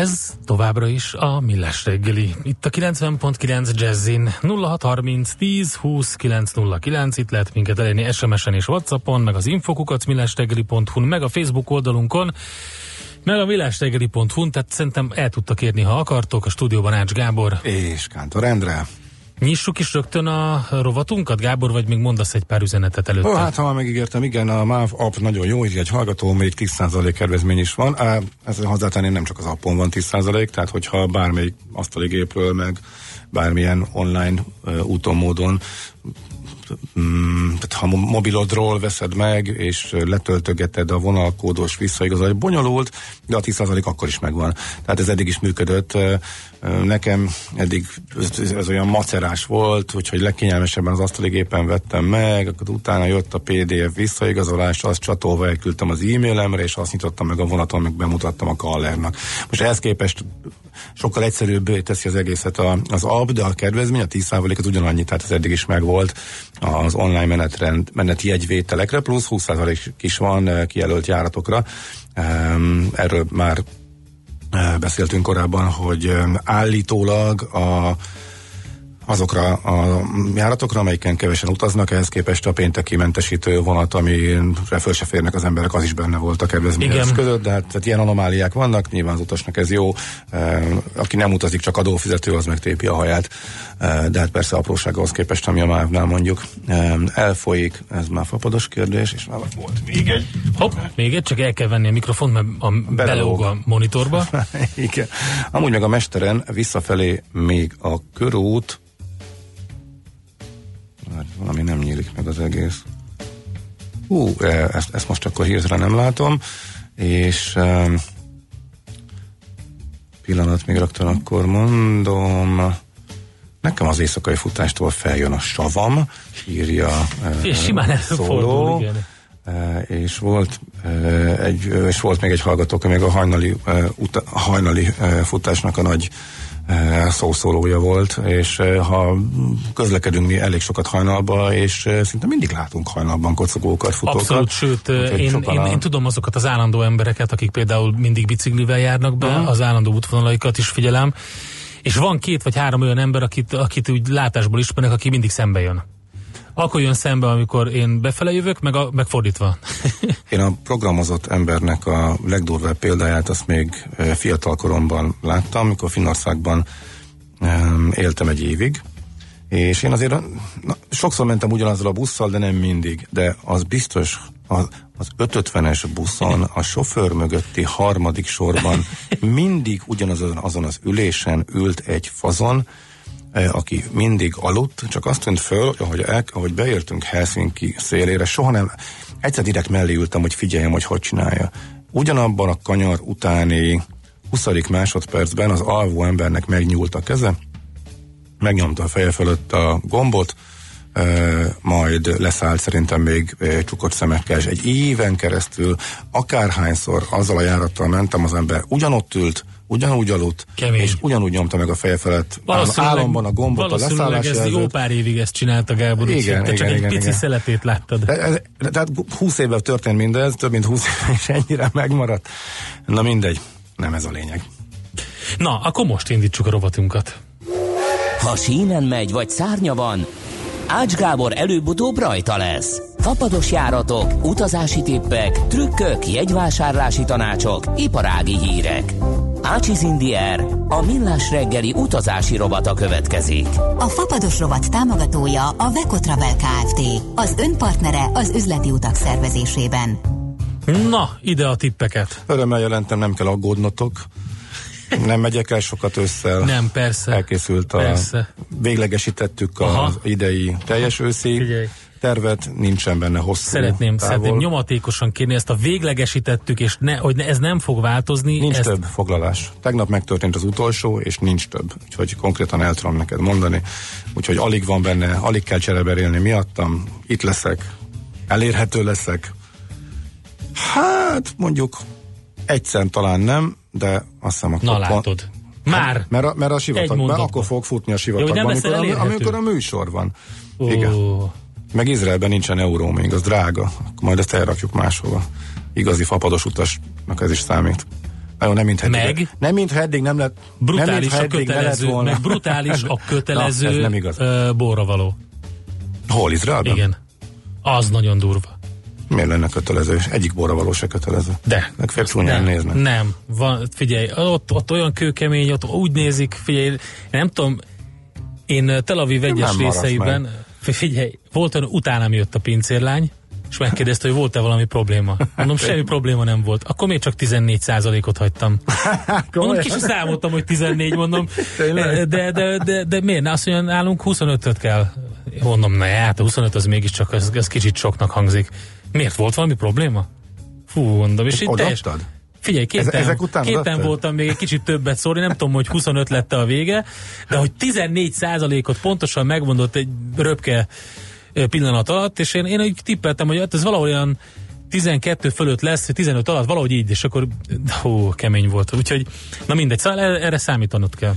Ez továbbra is a Millás reggeli. Itt a 90.9 Jazzin 0630 10 20 909. Itt lehet minket elérni SMS-en és Whatsappon, meg az infokukat millásreggeli.hu, meg a Facebook oldalunkon, meg a millásreggeli.hu, tehát szerintem el tudtak érni, ha akartok. A stúdióban Ács Gábor. És Kántor Endre. Nyissuk is rögtön a rovatunkat, Gábor, vagy még mondasz egy pár üzenetet előtte? Hát ha már megígértem, igen, a MÁV app nagyon jó, így egy hallgató, még 10% kedvezmény is van. Ez hozzátenni nem csak az appon van 10%, tehát hogyha bármelyik asztali gépről, meg bármilyen online úton, módon mm, tehát ha mobilodról veszed meg, és letöltögeted a vonalkódos visszaigazolás, bonyolult, de a 10% akkor is megvan. Tehát ez eddig is működött. Nekem eddig ez, olyan macerás volt, úgyhogy legkényelmesebben az asztali gépen vettem meg, akkor utána jött a PDF visszaigazolás, azt csatolva elküldtem az e-mailemre, és azt nyitottam meg a vonaton, meg bemutattam a kallernak. Most ehhez képest sokkal egyszerűbb teszi az egészet az app, de a kedvezmény, a 10% az ugyanannyi, tehát ez eddig is megvolt az online menetrend, meneti jegyvételekre, plusz 20% is van kijelölt járatokra. Erről már beszéltünk korábban, hogy állítólag a azokra a járatokra, amelyiken kevesen utaznak, ehhez képest a pénteki mentesítő vonat, amire föl se férnek az emberek, az is benne volt a kedvezményes között, de hát tehát ilyen anomáliák vannak, nyilván az utasnak ez jó, e, aki nem utazik, csak adófizető, az megtépi a haját, e, de hát persze aprósághoz képest, ami a MÁV-nál mondjuk e, elfolyik, ez már fapados kérdés, és már volt még egy. Hopp, még egy, csak el kell venni a mikrofont, mert a belóg a monitorba. Igen. Amúgy meg a mesteren visszafelé még a körút, már valami nem nyílik meg az egész. Hú, e, ezt, ezt most akkor hirtelen nem látom, és um, pillanat, még rögtön akkor mondom, nekem az éjszakai futástól feljön a savam, írja uh, és simán szóló, igen. Uh, és volt uh, egy, és volt még egy hallgató, még a hajnali, uh, uta, hajnali futásnak a nagy szószólója volt, és eh, ha közlekedünk mi elég sokat hajnalba, és eh, szinte mindig látunk hajnalban kocogókat, futókat. Abszolút, sőt, én, én, a... én tudom azokat az állandó embereket, akik például mindig biciklivel járnak be, uh-huh. az állandó útvonalaikat is figyelem, és van két vagy három olyan ember, akit, akit úgy látásból ismernek, aki mindig szembe jön. Akkor jön szembe, amikor én befele jövök, meg, a, meg fordítva. én a programozott embernek a legdurvább példáját azt még fiatal koromban láttam, amikor Finnországban um, éltem egy évig, és én azért na, sokszor mentem ugyanazzal a busszal, de nem mindig, de az biztos, az, az 550-es buszon a sofőr mögötti harmadik sorban mindig ugyanazon azon az ülésen ült egy fazon, aki mindig aludt, csak azt tűnt föl, hogy el, ahogy beértünk Helsinki szélére, soha nem, egyszer direkt mellé ültem, hogy figyeljem, hogy hogy csinálja. Ugyanabban a kanyar utáni 20. másodpercben az alvó embernek megnyúlt a keze, megnyomta a feje fölött a gombot, e, majd leszállt szerintem még e, csukott szemekkel, és egy éven keresztül akárhányszor azzal a járattal mentem, az ember ugyanott ült, ugyanúgy aludt, Kemény. és ugyanúgy nyomta meg a feje felett álomban a gombot a leszállás ez jó pár évig ezt csinálta Gábor, igen, te igen, csak igen, egy igen, pici igen. szeletét láttad. De, de, tehát 20 évvel történt mindez, több mint 20 év, és ennyire megmaradt. Na mindegy, nem ez a lényeg. Na, akkor most indítsuk a rovatunkat. Ha sínen megy, vagy szárnya van, Ács Gábor előbb-utóbb rajta lesz. Fapados járatok, utazási tippek, trükkök, jegyvásárlási tanácsok, iparági hírek. Ácsiz Indier, a millás reggeli utazási rovata következik. A Fapados rovat támogatója a Vekotravel Kft. Az önpartnere az üzleti utak szervezésében. Na, ide a tippeket. Örömmel jelentem, nem kell aggódnotok. Nem megyek el sokat össze. Nem, persze. Elkészült a... Persze. Véglegesítettük Aha. az idei teljes őszi tervet, nincsen benne hosszú Szeretném, távol. szeretném nyomatékosan kérni, ezt a véglegesítettük, és ne, hogy ne, ez nem fog változni. Nincs ezt, több foglalás. Tegnap megtörtént az utolsó, és nincs több. Úgyhogy konkrétan el tudom neked mondani. Úgyhogy alig van benne, alig kell csereberélni miattam. Itt leszek, elérhető leszek. Hát, mondjuk egyszer talán nem, de azt hiszem akkor... Na látod. Már. Mert a, mert a sivatagban, mondatban. akkor fog futni a sivatagban, amikor, amikor a műsor van. Ó, Igen. Meg Izraelben nincsen euró még, az drága. Akkor majd ezt elrakjuk máshova. Igazi fapados utasnak ez is számít. Na jó, nem mint eddig. Meg? Nem mintha eddig nem lett. nem, Brutális mintha a eddig lett kötelező, volna. meg brutális a Na, kötelező ez nem igaz. ö, borravaló. Hol Izraelben? Igen. Az nagyon durva. Miért lenne kötelező? És egyik borra való se kötelező. De. Szúnyán nem, néznek. nem, van, figyelj, ott, ott olyan kőkemény, ott úgy nézik, figyelj, nem tudom, én Tel Aviv egyes Nem részeiben, figyelj, volt olyan, utánam jött a pincérlány, és megkérdezte, hogy volt-e valami probléma. Mondom, semmi probléma nem volt. Akkor még csak 14%-ot hagytam. Mondom, kicsit számoltam, hogy 14, mondom. De, de, de, de miért? Azt mondja, nálunk 25-öt kell. Mondom, na hát a 25 az mégiscsak, ez, ez kicsit soknak hangzik. Miért volt valami probléma? Fú, mondom, és itt teljes? Figyelj, képen, ezek után képen voltam még egy kicsit többet szólni, nem tudom, hogy 25 lett a vége, de hogy 14 ot pontosan megmondott egy röpke pillanat alatt, és én, én úgy tippeltem, hogy hát ez valahol olyan 12 fölött lesz, vagy 15 alatt, valahogy így, és akkor hú, kemény volt. Úgyhogy, na mindegy, szóval erre számítanod kell.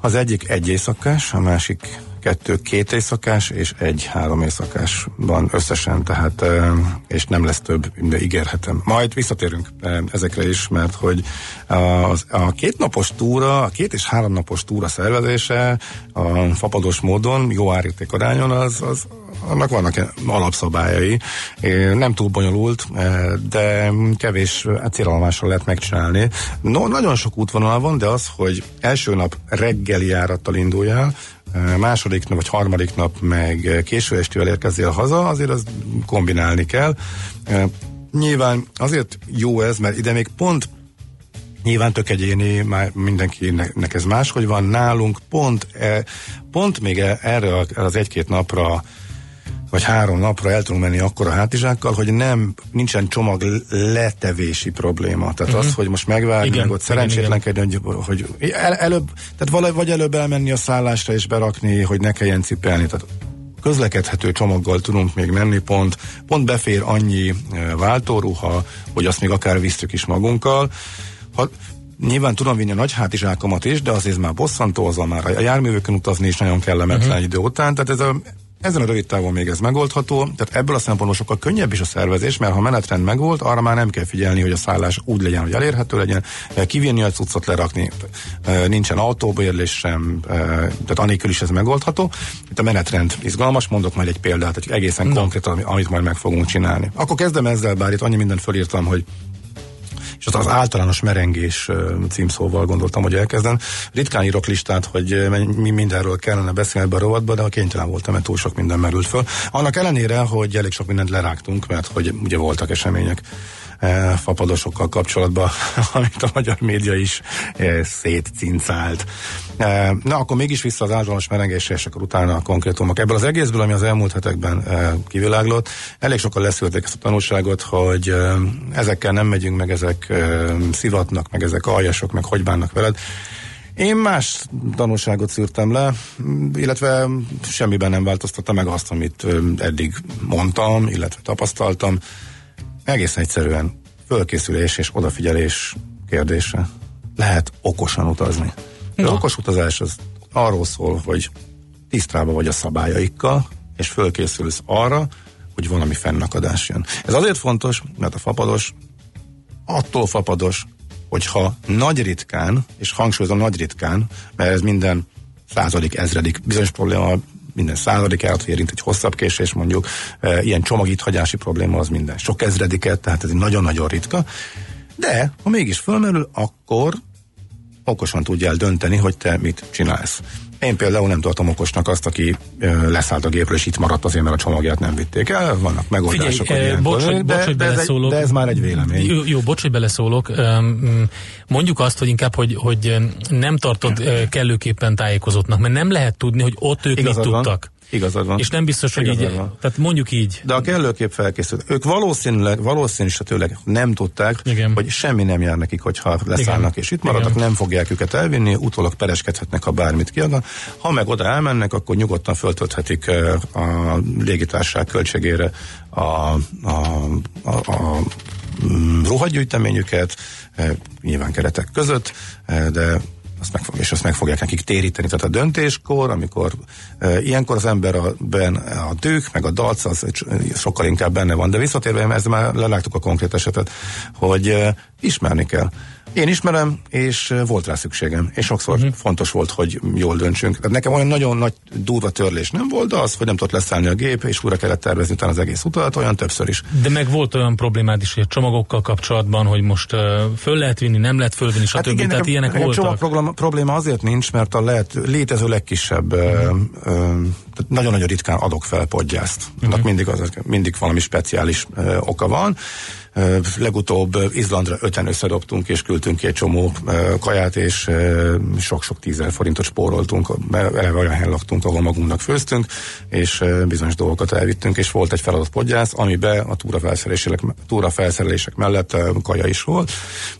Az egyik egy éjszakás, a másik kettő két éjszakás, és egy három éjszakás van összesen, tehát, eh, és nem lesz több, de ígérhetem. Majd visszatérünk ezekre is, mert hogy az, a két napos túra, a két és három napos túra szervezése a fapados módon, jó árérték arányon, az, az annak vannak alapszabályai. Nem túl bonyolult, de kevés hát célállomással lehet megcsinálni. No, nagyon sok útvonal van, de az, hogy első nap reggeli járattal induljál, második nap vagy harmadik nap meg késő estével érkezzél haza, azért az kombinálni kell. Nyilván azért jó ez, mert ide még pont Nyilván tök egyéni, már mindenkinek ez máshogy van. Nálunk pont, e, pont még e- erre az egy-két napra vagy három napra el tudunk menni akkor a hátizsákkal, hogy nem, nincsen csomag letevési probléma. Tehát uh-huh. az, hogy most megvárni, Igen, meg ott szerencsétlenkedni, hogy, hogy el, előbb, tehát vala, vagy előbb elmenni a szállásra és berakni, hogy ne kelljen cipelni. Tehát közlekedhető csomaggal tudunk még menni, pont, pont befér annyi e, váltóruha, hogy azt még akár visszük is magunkkal. Ha, Nyilván tudom vinni a nagy hátizsákomat is, de azért már bosszantó, azzal már a járművőkön utazni is nagyon kellemetlen uh-huh. idő után. Tehát ez a, ezen a rövid távon még ez megoldható, tehát ebből a szempontból sokkal könnyebb is a szervezés, mert ha menetrend megvolt, arra már nem kell figyelni, hogy a szállás úgy legyen, hogy elérhető legyen, eh, kivinni a cuccot, lerakni, eh, nincsen autóbérlés sem, eh, tehát anélkül is ez megoldható. Itt a menetrend izgalmas, mondok majd egy példát, egy egészen Na. konkrét, ami- amit majd meg fogunk csinálni. Akkor kezdem ezzel, bár itt annyi mindent fölírtam, hogy és az, az általános merengés címszóval gondoltam, hogy elkezdem. Ritkán írok listát, hogy mi mindenről kellene beszélni ebbe a rovatba, de a kénytelen voltam, mert túl sok minden merült föl. Annak ellenére, hogy elég sok mindent lerágtunk, mert hogy ugye voltak események fapadosokkal kapcsolatban, amit a magyar média is e, szétcincált. E, na, akkor mégis vissza az általános merengésre, és akkor utána a konkrétumok. Ebből az egészből, ami az elmúlt hetekben e, kiviláglott, elég sokan leszűrték ezt a tanulságot, hogy e, ezekkel nem megyünk, meg ezek e, szivatnak, meg ezek aljasok, meg hogy bánnak veled. Én más tanulságot szűrtem le, illetve semmiben nem változtatta meg azt, amit eddig mondtam, illetve tapasztaltam. Egészen egyszerűen fölkészülés és odafigyelés kérdése. Lehet okosan utazni. Az Na. okos utazás az arról szól, hogy tisztában vagy a szabályaikkal, és fölkészülsz arra, hogy valami fennakadás jön. Ez azért fontos, mert a fapados attól fapados, hogyha nagy ritkán, és hangsúlyozom nagy ritkán, mert ez minden századik, ezredik bizonyos probléma, minden századik állat érint egy hosszabb késés mondjuk, e, ilyen csomagíthagyási probléma az minden sok ezrediket, tehát ez nagyon-nagyon ritka, de ha mégis fölmerül, akkor okosan tudjál dönteni, hogy te mit csinálsz. Én például nem tartom okosnak azt, aki leszállt a gépről, és itt maradt azért, mert a csomagját nem vitték el. Vannak megoldások, Figyelj, eh, bocs, hogy- de, bocs, hogy de, ez egy, beleszólok. de ez már egy vélemény. Jó, jó bocs, hogy beleszólok. Mondjuk azt, hogy inkább, hogy, hogy nem tartod kellőképpen tájékozottnak, mert nem lehet tudni, hogy ott ők Igazad mit van. Igazad van. És nem biztos, hogy Igazad így, van. tehát mondjuk így. De a kellőképp felkészült. Ők valószínűleg, valószínűsítőleg nem tudták, Igen. hogy semmi nem jár nekik, hogyha leszállnak Igen. és itt maradnak, Igen. nem fogják őket elvinni, utólag pereskedhetnek, ha bármit kiadnak. Ha meg oda elmennek, akkor nyugodtan föltölthetik a légitársaság költségére a, a, a, a mm, ruhagyűjteményüket, nyilván keretek között, de azt meg, és azt meg fogják nekik téríteni. Tehát a döntéskor, amikor e, ilyenkor az ember a, tők, meg a dac, az sokkal inkább benne van. De visszatérve, ezzel már leláttuk a konkrét esetet, hogy e, ismerni kell. Én ismerem, és volt rá szükségem. És sokszor uh-huh. fontos volt, hogy jól döntsünk. Tehát nekem olyan nagyon nagy durva törlés nem volt, de az, hogy nem tudott leszállni a gép, és újra kellett tervezni utána az egész utat, olyan többször is. De meg volt olyan problémád is, hogy a csomagokkal kapcsolatban, hogy most uh, föl lehet vinni, nem lehet fölvinni, stb. Hát igen, tehát nekem- ilyenek nekem voltak. csomag probléma, azért nincs, mert a lehet, létező legkisebb, uh-huh. tehát nagyon-nagyon ritkán adok fel podgyászt. Uh-huh. Annak mindig, az, mindig valami speciális ö, oka van. Legutóbb Izlandra öten összedobtunk, és küldtünk ki egy csomó kaját, és sok-sok tízezer forintot spóroltunk, mert eleve olyan helyen laktunk, ahol magunknak főztünk, és bizonyos dolgokat elvittünk, és volt egy feladott podgyász, amiben a túrafelszerelések, túrafelszerelések mellett kaja is volt,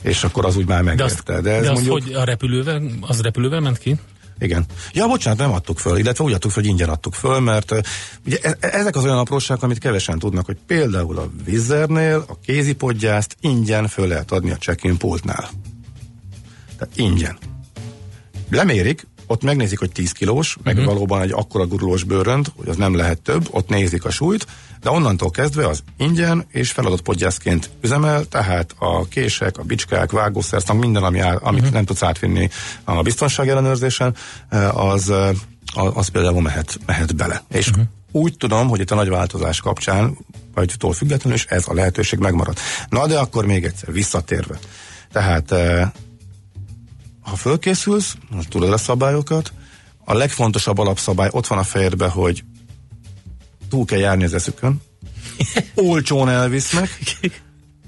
és akkor az úgy már De azt, megérte. de, ez de azt mondjuk... hogy a repülővel, az repülővel ment ki? Igen. Ja, bocsánat, nem adtuk föl, illetve úgy adtuk föl, hogy ingyen adtuk föl, mert ugye e- e- ezek az olyan apróságok, amit kevesen tudnak, hogy például a Vizernél a kézipodgyászt ingyen föl lehet adni a check-in pultnál. Tehát ingyen. Lemérik, ott megnézik, hogy 10 kilós, meg Mhm. valóban egy akkora gurulós bőrönd, hogy az nem lehet több, ott nézik a súlyt, de onnantól kezdve az ingyen és feladott podgyászként üzemel, tehát a kések, a bicskák, vágószerszak, minden, ami áll, amit Mhm. nem tudsz átvinni a biztonság ellenőrzésen, az, az például mehet, mehet bele. És Mhm. úgy tudom, hogy itt a nagy változás kapcsán, vagy tól függetlenül is ez a lehetőség megmarad. Na de akkor még egyszer, visszatérve. Tehát eh, ha fölkészülsz, most tudod a szabályokat, a legfontosabb alapszabály ott van a fejedben, hogy túl kell járni az eszükön, olcsón elvisznek,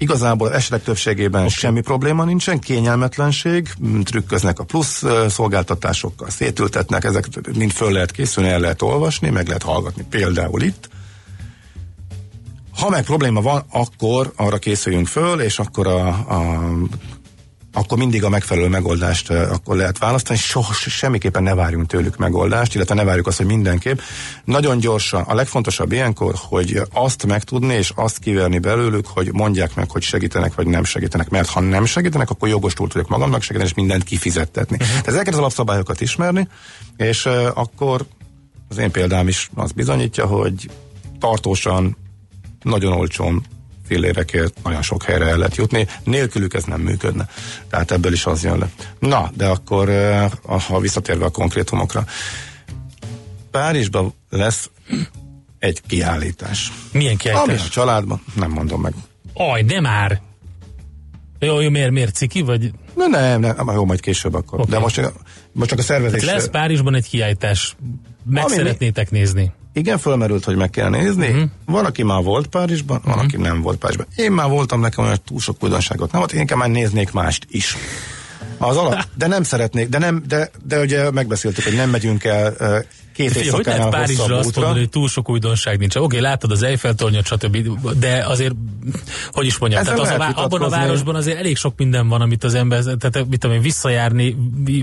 Igazából esetek többségében okay. semmi probléma nincsen, kényelmetlenség, m, trükköznek a plusz szolgáltatásokkal, szétültetnek, ezek mind föl lehet készülni, el lehet olvasni, meg lehet hallgatni, például itt. Ha meg probléma van, akkor arra készüljünk föl, és akkor a, a akkor mindig a megfelelő megoldást akkor lehet választani, soha semmiképpen ne várjunk tőlük megoldást, illetve ne várjuk azt, hogy mindenképp. Nagyon gyorsan, a legfontosabb ilyenkor, hogy azt megtudni és azt kiverni belőlük, hogy mondják meg, hogy segítenek vagy nem segítenek, mert ha nem segítenek, akkor jogos túl tudok magamnak segíteni, és mindent kifizettetni. Uh-huh. Tehát ezeket az alapszabályokat ismerni, és uh, akkor az én példám is azt bizonyítja, hogy tartósan, nagyon olcsón fillérekért nagyon sok helyre el lehet jutni, nélkülük ez nem működne. Tehát ebből is az jön le. Na, de akkor, eh, ha visszatérve a konkrétumokra, Párizsban lesz egy kiállítás. Milyen Ami kiállítás? a családban, nem mondom meg. Aj, de már! Jó, jó, miért, miért ciki, vagy Na nem, nem, jó, majd később akkor. Oké. De most, csak- most csak a szervezés. lesz Párizsban egy kiállítás, meg Ami mi- szeretnétek nézni. Igen, fölmerült, hogy meg kell nézni. Uh-huh. Van, aki már volt Párizsban, van, aki nem volt Párizsban. Én már voltam, nekem olyan túl sok újdonságot nem volt, én inkább már néznék mást is. Az alap, de nem szeretnék, de nem, de, de ugye megbeszéltük, hogy nem megyünk el két Figyelj, hogy lehet Párizsra azt útra. mondani, hogy túl sok újdonság nincs. Oké, látod az Eiffel tornyot, stb. De azért, hogy is mondjam, Ezzel tehát az a, abban a városban azért elég sok minden van, amit az ember, tehát mit tudom én, visszajárni,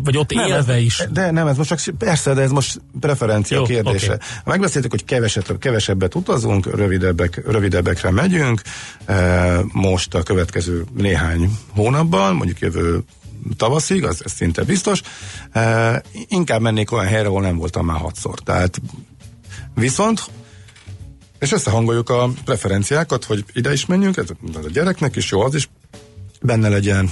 vagy ott Nem, élve ez, is. De nem, ez most csak, persze, de ez most preferencia Jó, kérdése. oké. Megbeszéltük, hogy keveset, kevesebbet utazunk, rövidebbek, rövidebbekre megyünk, most a következő néhány hónapban, mondjuk jövő tavaszig, az, ez szinte biztos, e, inkább mennék olyan helyre, ahol nem voltam már hatszor. Tehát viszont és összehangoljuk a preferenciákat, hogy ide is menjünk, ez a gyereknek is jó, az is benne legyen,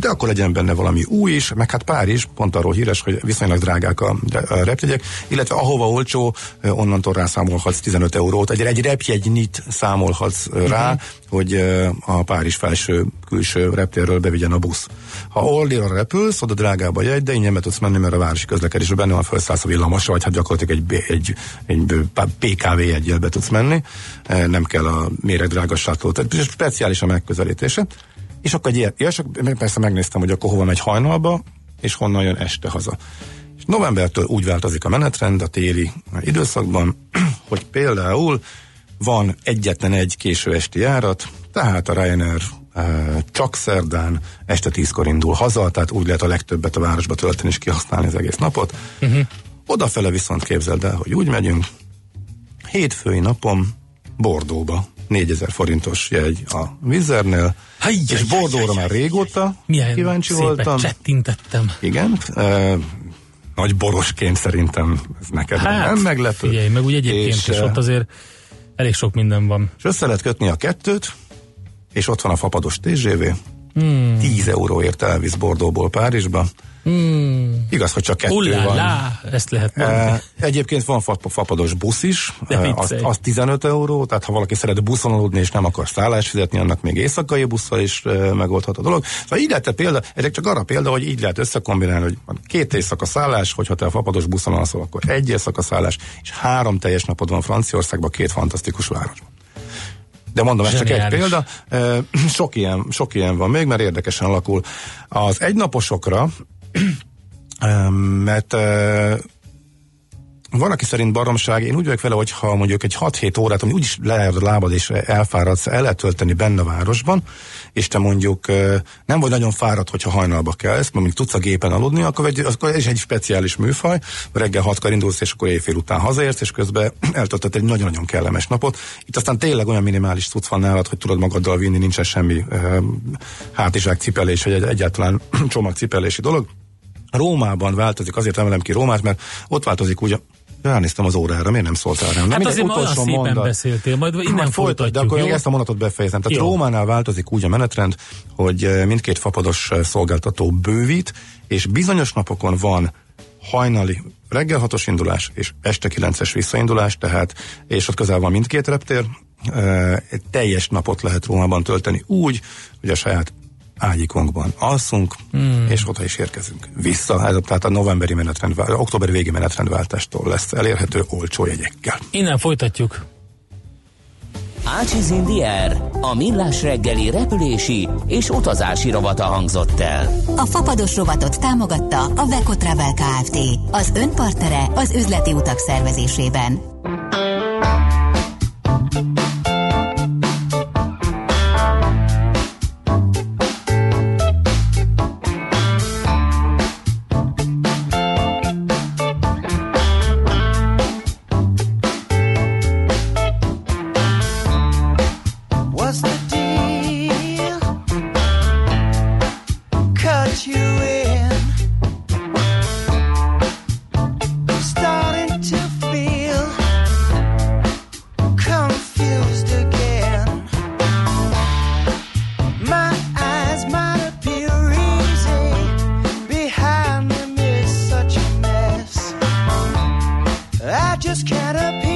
de akkor legyen benne valami új is, meg hát Párizs, pont arról híres, hogy viszonylag drágák a, repjegyek, illetve ahova olcsó, onnantól rászámolhatsz 15 eurót, egy, egy repjegynyit számolhatsz rá, uh-huh. hogy a Párizs felső külső reptérről bevigyen a busz. Ha Orlira repülsz, oda drágább a jegy, de ingyen be tudsz menni, mert a városi közlekedésben benne van, felszállsz a villamosra, vagy hát gyakorlatilag egy, egy, egy PKV jegyel be tudsz menni, nem kell a méregdrága shuttle, tehát speciális a megközelítése. És akkor egy ilyen, ja, és akkor persze megnéztem, hogy akkor hova megy hajnalba, és honnan jön este haza. És novembertől úgy változik a menetrend a téli időszakban, hogy például van egyetlen egy késő esti járat, tehát a Ryanair csak szerdán este tízkor indul haza, tehát úgy lehet a legtöbbet a városba tölteni és kihasználni az egész napot. Uh-huh. Odafele viszont képzeld el, hogy úgy megyünk, hétfői napom Bordóba 4000 forintos jegy a Vizernél, és Bordóra már régóta Milyen kíváncsi voltam. csettintettem. Igen, e, nagy borosként szerintem ez neked hát, nem meglepő. Figyelj, meg úgy egyébként és, is ott azért elég sok minden van. És össze lehet kötni a kettőt, és ott van a fapados TGV, hmm. 10 euróért elvisz Bordóból Párizsba, Hmm. Igaz, hogy csak kettő Ullá, van. Lá, ezt lehet mondani. E, egyébként van fapados busz is, e, az, az 15 euró, tehát ha valaki szeret buszon aludni és nem akar szállást fizetni, annak még éjszakai busszal is e, megoldható dolog. Szóval így lehet példa, ezek csak arra példa, hogy így lehet összekombinálni, hogy van két éjszaka szállás, hogyha te a fapados buszon alszol, akkor egy éjszaka szállás, és három teljes napod van Franciaországban, két fantasztikus városban. De mondom, ez csak egy példa. Sok ilyen, sok ilyen van még, mert érdekesen alakul. Az egynaposokra mert van, aki szerint baromság, én úgy vagyok vele, hogy ha mondjuk egy 6-7 órát, ami úgyis lehet a lábad és elfáradsz, el lehet tölteni benne a városban, és te mondjuk nem vagy nagyon fáradt, hogyha hajnalba kelsz, mert tudsz a gépen aludni, akkor, egy, akkor ez egy speciális műfaj, reggel hatkor indulsz, és akkor éjfél után hazaérsz, és közben eltöltött egy nagyon-nagyon kellemes napot. Itt aztán tényleg olyan minimális cucc van nálad, hogy tudod magaddal vinni, nincsen semmi hátizsák cipelés, vagy egy, egyáltalán csomagcipelési dolog Rómában változik, azért emelem ki Rómát, mert ott változik úgy Ránéztem az órára, miért nem szóltál rám? Hát azért olyan szépen mondat. beszéltél, majd innen majd folytatjuk, De akkor jó? ezt a mondatot befejezem. Tehát jó. Rómánál változik úgy a menetrend, hogy eh, mindkét fapados eh, szolgáltató bővít, és bizonyos napokon van hajnali reggel hatos indulás és este kilences visszaindulás, tehát és ott közel van mindkét reptér, e, teljes napot lehet Rómában tölteni úgy, hogy a saját ágyikonkban alszunk, hmm. és oda is érkezünk. Vissza, ez, tehát a novemberi menetrend, októberi végi menetrendváltástól lesz elérhető olcsó jegyekkel. Innen folytatjuk. Ácsiz Indier, a millás reggeli repülési és utazási rovata hangzott el. A fapados rovatot támogatta a Veco Travel Kft. Az önpartere az üzleti utak szervezésében. just can't appear.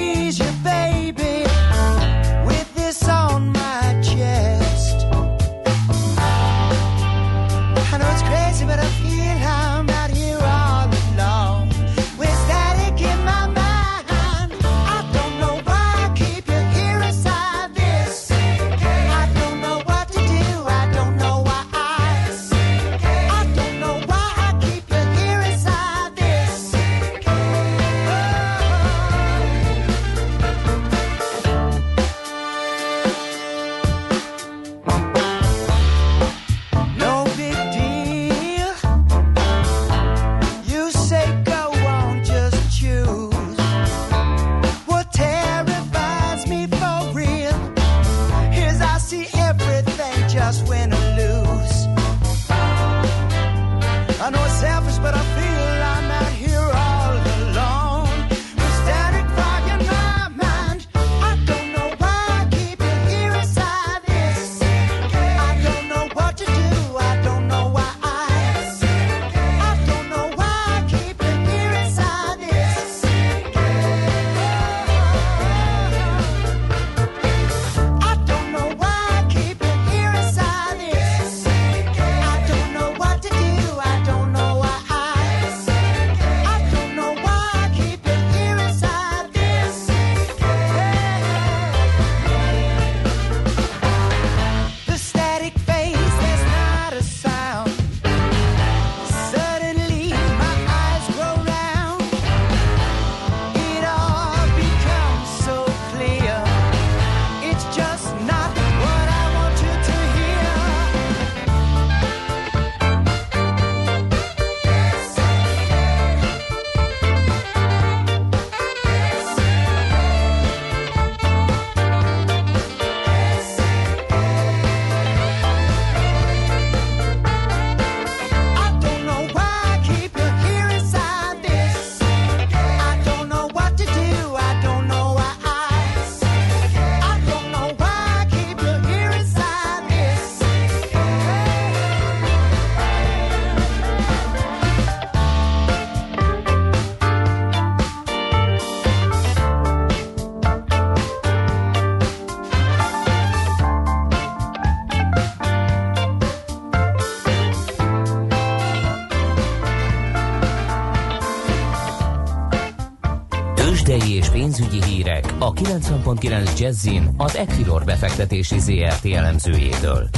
90.9 Jazzin az Equilor befektetési ZRT elemzőjétől.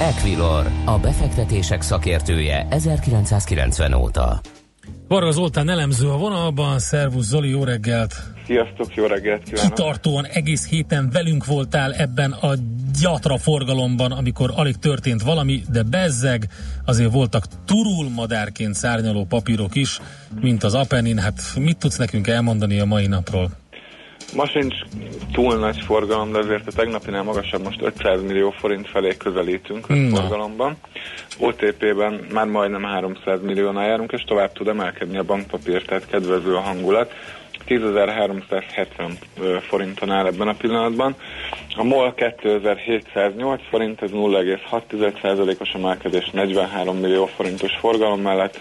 Equilor, a befektetések szakértője 1990 óta. Varga Zoltán elemző a vonalban, szervusz Zoli, jó reggelt! Sziasztok, jó reggelt kívánok! Kitartóan egész héten velünk voltál ebben a gyatra forgalomban, amikor alig történt valami, de bezzeg, azért voltak turul madárként szárnyaló papírok is, mint az Apenin. Hát mit tudsz nekünk elmondani a mai napról? Ma sincs túl nagy forgalom, de azért a tegnapinál magasabb, most 500 millió forint felé közelítünk a forgalomban. OTP-ben már majdnem 300 milliónál járunk, és tovább tud emelkedni a bankpapír, tehát kedvező a hangulat. 10.370 forinton áll ebben a pillanatban. A MOL 2708 forint, ez 0,6%-os emelkedés 43 millió forintos forgalom mellett.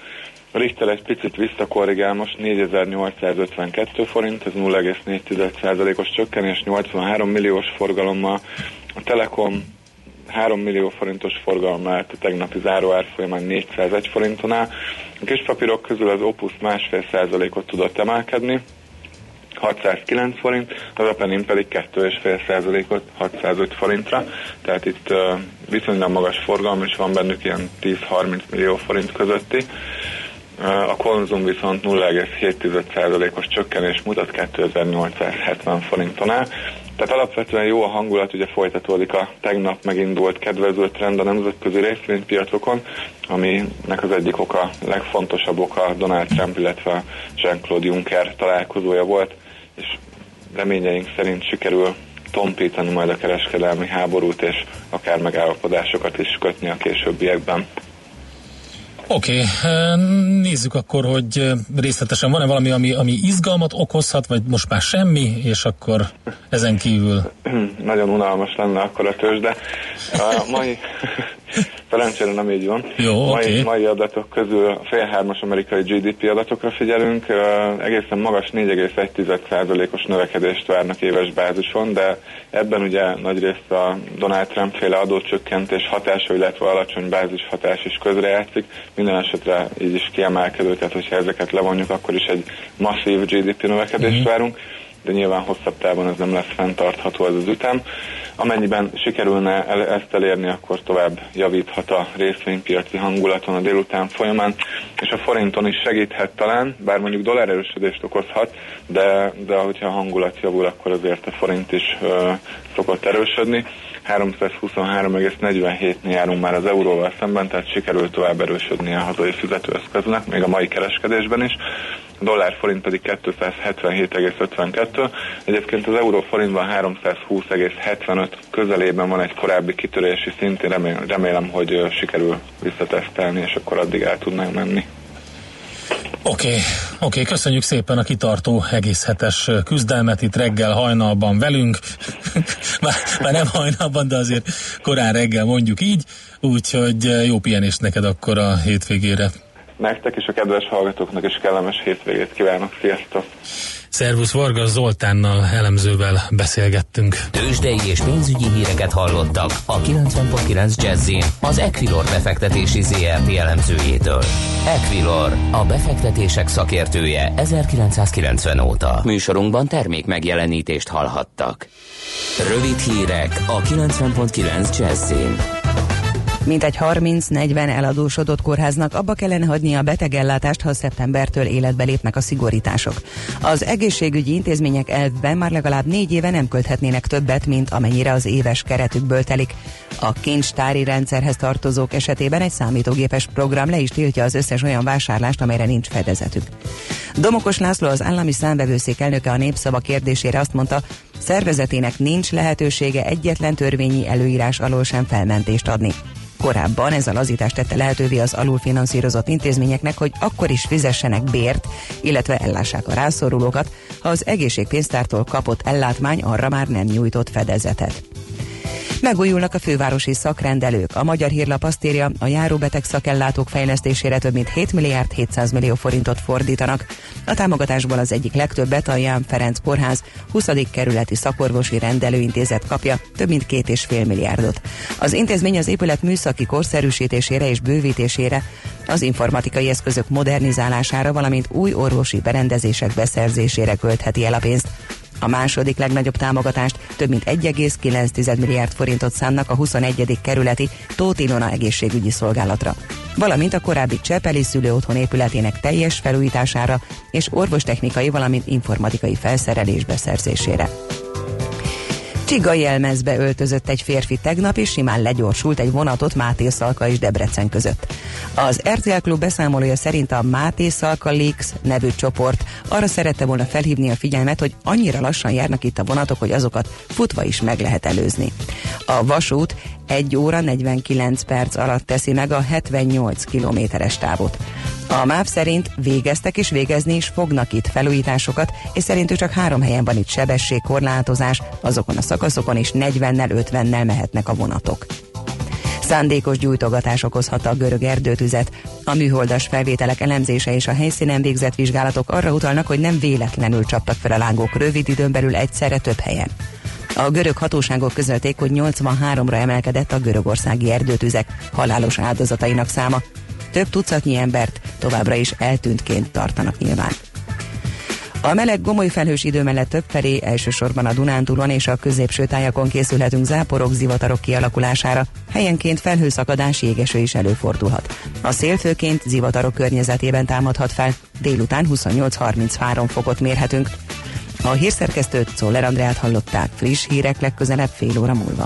Richter egy picit visszakorrigál, most 4852 forint, ez 0,4%-os csökkenés, 83 milliós forgalommal. A Telekom 3 millió forintos forgalom mellett a tegnapi záróár folyamán 401 forinton áll. A kispapírok közül az Opus másfél százalékot tudott emelkedni, 609 forint, az Apenin pedig 2,5 százalékot 605 forintra, tehát itt uh, viszonylag magas forgalom, és van bennük ilyen 10-30 millió forint közötti. A konzum viszont 0,7%-os csökkenés mutat 2870 forinton áll. Tehát alapvetően jó a hangulat, ugye folytatódik a tegnap megindult kedvező trend a nemzetközi részvénypiacokon, aminek az egyik oka, legfontosabb oka Donald Trump, illetve Jean-Claude Juncker találkozója volt, és reményeink szerint sikerül tompítani majd a kereskedelmi háborút, és akár megállapodásokat is kötni a későbbiekben. Oké, okay. nézzük akkor, hogy részletesen van-e valami, ami, ami izgalmat okozhat, vagy most már semmi, és akkor ezen kívül... Nagyon unalmas lenne akkor a tőzs, de a mai, Szerencsére nem így van. Jó, mai, okay. mai adatok közül a fél hármas amerikai GDP adatokra figyelünk. Egészen magas 4,1%-os növekedést várnak éves bázison, de ebben ugye nagyrészt a Donald Trump féle adócsökkentés hatása, illetve alacsony bázis hatás is közrejátszik. Minden esetre így is kiemelkedő, tehát hogyha ezeket levonjuk, akkor is egy masszív GDP növekedést mm-hmm. várunk de nyilván hosszabb távon ez nem lesz fenntartható ez az ütem. Amennyiben sikerülne el, ezt elérni, akkor tovább javíthat a részvénypiaci hangulaton a délután folyamán, és a forinton is segíthet talán, bár mondjuk dollár erősödést okozhat, de, de hogyha a hangulat javul, akkor azért a forint is ö, szokott erősödni. 323,47-nél járunk már az euróval szemben, tehát sikerült tovább erősödni a hazai fizetőeszköznek, még a mai kereskedésben is. A dollár forint pedig 277,52. Egyébként az euró forintban 320,75 közelében van egy korábbi kitörési szint, remélem, remélem hogy sikerül visszatesztelni, és akkor addig el tudnánk menni. Oké, okay, oké, okay, köszönjük szépen a kitartó egész hetes küzdelmet itt reggel hajnalban velünk. már, már nem hajnalban, de azért korán reggel mondjuk így, úgyhogy jó pihenést neked akkor a hétvégére. Nektek és a kedves hallgatóknak is kellemes hétvégét kívánok. Sziasztok! Szervusz Varga Zoltánnal elemzővel beszélgettünk. Tőzsdei és pénzügyi híreket hallottak a 90.9 jazz az Equilor befektetési ZRT elemzőjétől. Equilor, a befektetések szakértője 1990 óta. Műsorunkban termék megjelenítést hallhattak. Rövid hírek a 90.9 jazz Mintegy 30-40 eladósodott kórháznak abba kellene hagyni a betegellátást, ha szeptembertől életbe lépnek a szigorítások. Az egészségügyi intézmények elvben már legalább négy éve nem költhetnének többet, mint amennyire az éves keretükből telik. A kincstári rendszerhez tartozók esetében egy számítógépes program le is tiltja az összes olyan vásárlást, amelyre nincs fedezetük. Domokos László az állami számbevőszék elnöke a népszava kérdésére azt mondta, szervezetének nincs lehetősége egyetlen törvényi előírás alól sem felmentést adni. Korábban ez a lazítás tette lehetővé az alulfinanszírozott intézményeknek, hogy akkor is fizessenek bért, illetve ellássák a rászorulókat, ha az egészségpénztártól kapott ellátmány arra már nem nyújtott fedezetet. Megújulnak a fővárosi szakrendelők. A Magyar Hírlap azt írja, a járóbeteg szakellátók fejlesztésére több mint 7 milliárd 700 millió forintot fordítanak. A támogatásból az egyik legtöbbet a Ján Ferenc Kórház 20. kerületi szakorvosi rendelőintézet kapja, több mint két és fél milliárdot. Az intézmény az épület műszaki korszerűsítésére és bővítésére, az informatikai eszközök modernizálására, valamint új orvosi berendezések beszerzésére költheti el a pénzt. A második legnagyobb támogatást több mint 1,9 milliárd forintot szánnak a 21. kerületi Tóth Ilona egészségügyi szolgálatra, valamint a korábbi Csepeli szülőotthon épületének teljes felújítására és orvostechnikai, valamint informatikai felszerelés beszerzésére. Csiga jelmezbe öltözött egy férfi tegnap, és simán legyorsult egy vonatot Máté Szalka és Debrecen között. Az RTL Klub beszámolója szerint a Máté Szalka Leaks nevű csoport arra szerette volna felhívni a figyelmet, hogy annyira lassan járnak itt a vonatok, hogy azokat futva is meg lehet előzni. A vasút 1 óra 49 perc alatt teszi meg a 78 kilométeres távot. A MÁV szerint végeztek és végezni is fognak itt felújításokat, és szerintük csak három helyen van itt sebességkorlátozás, azokon a szakaszokon is 40-nel, 50-nel mehetnek a vonatok. Szándékos gyújtogatás okozhatta a görög erdőtüzet. A műholdas felvételek elemzése és a helyszínen végzett vizsgálatok arra utalnak, hogy nem véletlenül csaptak fel a lángok rövid időn belül egyszerre több helyen. A görög hatóságok közölték, hogy 83-ra emelkedett a görögországi erdőtüzek halálos áldozatainak száma. Több tucatnyi embert továbbra is eltűntként tartanak nyilván. A meleg gomoly felhős idő mellett több felé, elsősorban a Dunántúlon és a középső tájakon készülhetünk záporok, zivatarok kialakulására. Helyenként felhőszakadás, jégeső is előfordulhat. A szél főként zivatarok környezetében támadhat fel, délután 28-33 fokot mérhetünk. A hírszerkesztőt Szoller Andrát hallották friss hírek legközelebb fél óra múlva.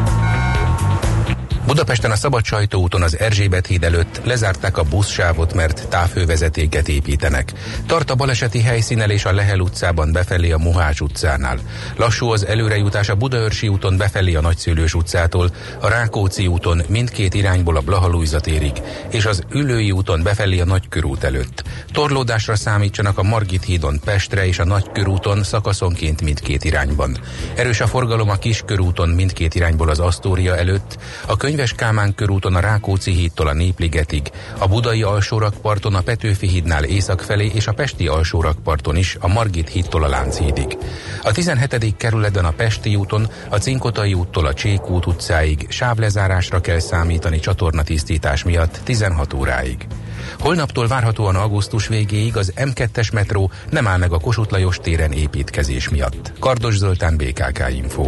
Budapesten a Szabad úton az Erzsébet híd előtt lezárták a buszsávot, mert távhővezetéket építenek. Tart a baleseti helyszínel és a Lehel utcában befelé a Mohács utcánál. Lassú az előrejutás a Budaörsi úton befelé a Nagyszülős utcától, a Rákóczi úton mindkét irányból a Blahalújza térig, és az Ülői úton befelé a Nagykörút előtt. Torlódásra számítsanak a Margit hídon Pestre és a Nagykörúton szakaszonként mindkét irányban. Erős a forgalom a Kiskörúton mindkét irányból az Asztória előtt, a könyv Könyves Kálmán körúton a Rákóczi hídtól a Népligetig, a Budai alsórakparton a Petőfi hídnál észak felé és a Pesti alsórakparton is a Margit hídtól a Lánchídig. A 17. kerületben a Pesti úton, a Cinkotai úttól a Csékút utcáig sávlezárásra kell számítani csatornatisztítás miatt 16 óráig. Holnaptól várhatóan augusztus végéig az M2-es metró nem áll meg a Kossuth Lajos téren építkezés miatt. Kardos Zoltán, BKK Info.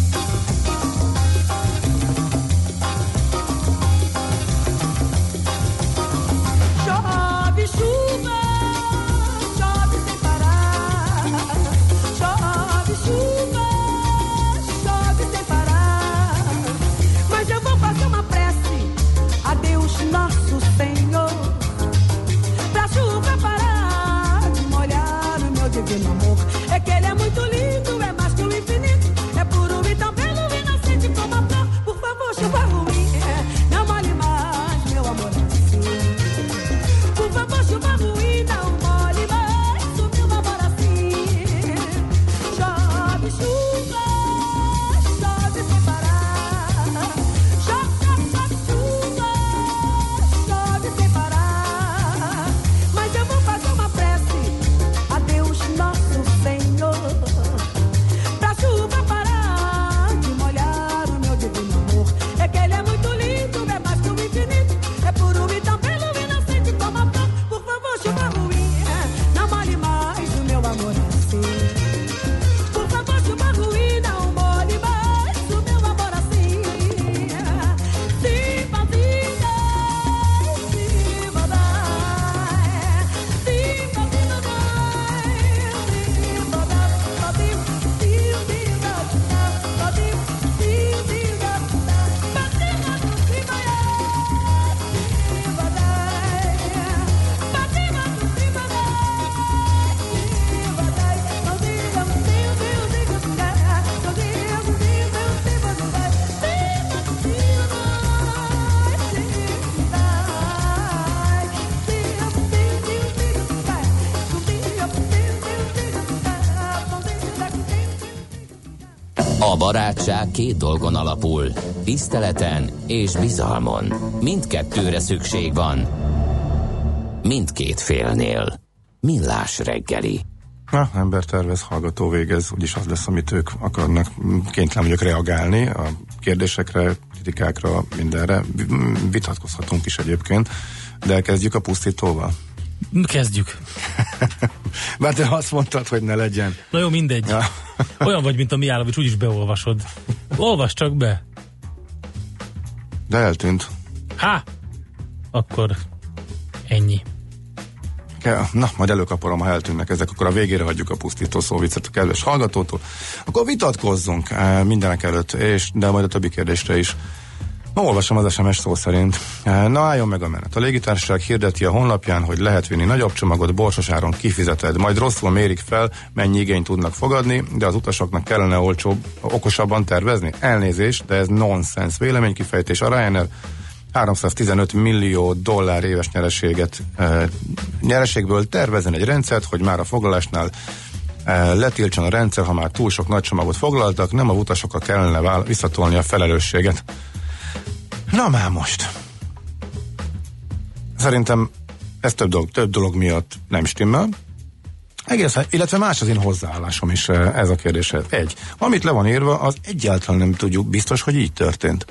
Barátság két dolgon alapul, tiszteleten és bizalmon. Mindkettőre szükség van. Mindkét félnél. Millás reggeli. Na, ember tervez, hallgató végez, úgyis az lesz, amit ők akarnak. Kénytelen vagyok reagálni a kérdésekre, kritikákra, mindenre. Vitatkozhatunk is egyébként, de elkezdjük a pusztítóval. Kezdjük. Mert te azt mondtad, hogy ne legyen. Na jó, mindegy. Ja. Olyan vagy, mint a Miálovics, úgyis beolvasod. Olvas csak be. De eltűnt. Há! Akkor ennyi. Na, majd előkaporom, ha eltűnnek ezek, akkor a végére hagyjuk a pusztító szóvicet a kedves hallgatótól. Akkor vitatkozzunk eh, mindenek előtt, és, de majd a többi kérdésre is. Ma olvasom az SMS szó szerint. Eh, na álljon meg a menet. A légitársaság hirdeti a honlapján, hogy lehet vinni nagyobb csomagot borsos áron kifizeted, majd rosszul mérik fel, mennyi igényt tudnak fogadni, de az utasoknak kellene olcsóbb, okosabban tervezni. Elnézés, de ez nonsens véleménykifejtés a Ryanair 315 millió dollár éves nyereséget, e, nyereségből tervezen egy rendszert, hogy már a foglalásnál e, letiltson a rendszer, ha már túl sok nagy csomagot foglaltak, nem a utasokkal kellene vál, visszatolni a felelősséget. Na már most. Szerintem ez több dolog, több dolog miatt nem stimmel. Egész, illetve más az én hozzáállásom is ez a kérdéshez. Egy, amit le van írva, az egyáltalán nem tudjuk biztos, hogy így történt.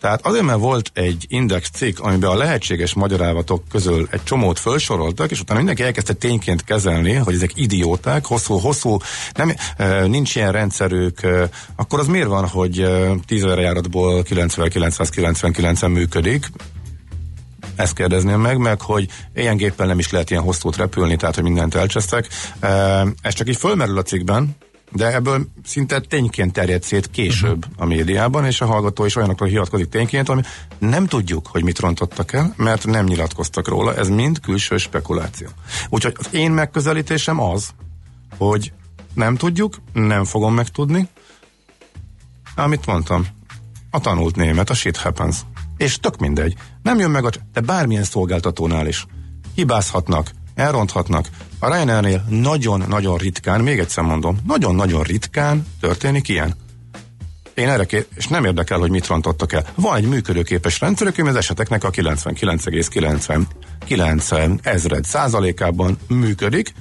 Tehát azért, mert volt egy index cikk, amiben a lehetséges magyarávatok közül egy csomót felsoroltak, és utána mindenki elkezdte tényként kezelni, hogy ezek idióták, hosszú-hosszú, nem, e, nincs ilyen rendszerük, akkor az miért van, hogy e, 10 járatból 9999-en működik, ezt kérdezném meg, meg hogy ilyen géppel nem is lehet ilyen hosszút repülni, tehát hogy mindent elcsesztek. Ez csak így fölmerül a cikkben, de ebből szinte tényként terjed szét később uh-huh. a médiában, és a hallgató is olyanokra hivatkozik tényként, ami nem tudjuk, hogy mit rontottak el, mert nem nyilatkoztak róla, ez mind külső spekuláció. Úgyhogy az én megközelítésem az, hogy nem tudjuk, nem fogom megtudni, amit mondtam, a tanult német, a shit happens. És tök mindegy. Nem jön meg a... De bármilyen szolgáltatónál is. Hibázhatnak, elronthatnak. A Ryanairnél nagyon-nagyon ritkán, még egyszer mondom, nagyon-nagyon ritkán történik ilyen. Én erre ké- és nem érdekel, hogy mit rontottak el. Van egy működőképes rendszerük, ami az eseteknek a 99,99 ezred százalékában működik,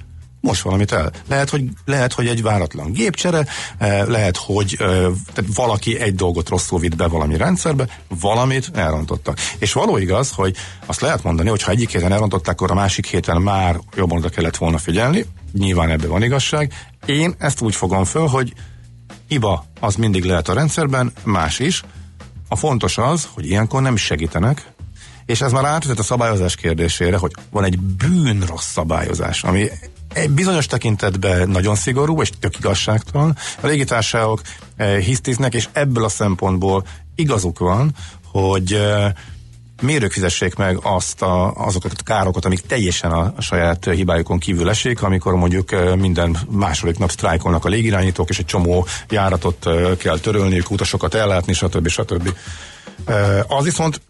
most valamit el. Lehet, hogy, lehet, hogy egy váratlan gépcsere, eh, lehet, hogy eh, tehát valaki egy dolgot rosszul vitt be valami rendszerbe, valamit elrontottak. És való igaz, hogy azt lehet mondani, hogy ha egyik héten elrontották, akkor a másik héten már jobban oda kellett volna figyelni, nyilván ebben van igazság. Én ezt úgy fogom föl, hogy hiba az mindig lehet a rendszerben, más is. A fontos az, hogy ilyenkor nem segítenek, és ez már átvezet a szabályozás kérdésére, hogy van egy bűnrossz szabályozás, ami egy bizonyos tekintetben nagyon szigorú és tök igazságtalan. A légitársaságok eh, hisztiznek, és ebből a szempontból igazuk van, hogy eh, mérők fizessék meg azt a, azokat a károkat, amik teljesen a, saját hibájukon kívül esik, amikor mondjuk eh, minden második nap sztrájkolnak a légirányítók, és egy csomó járatot eh, kell törölniük, utasokat ellátni, stb. stb. Eh, az viszont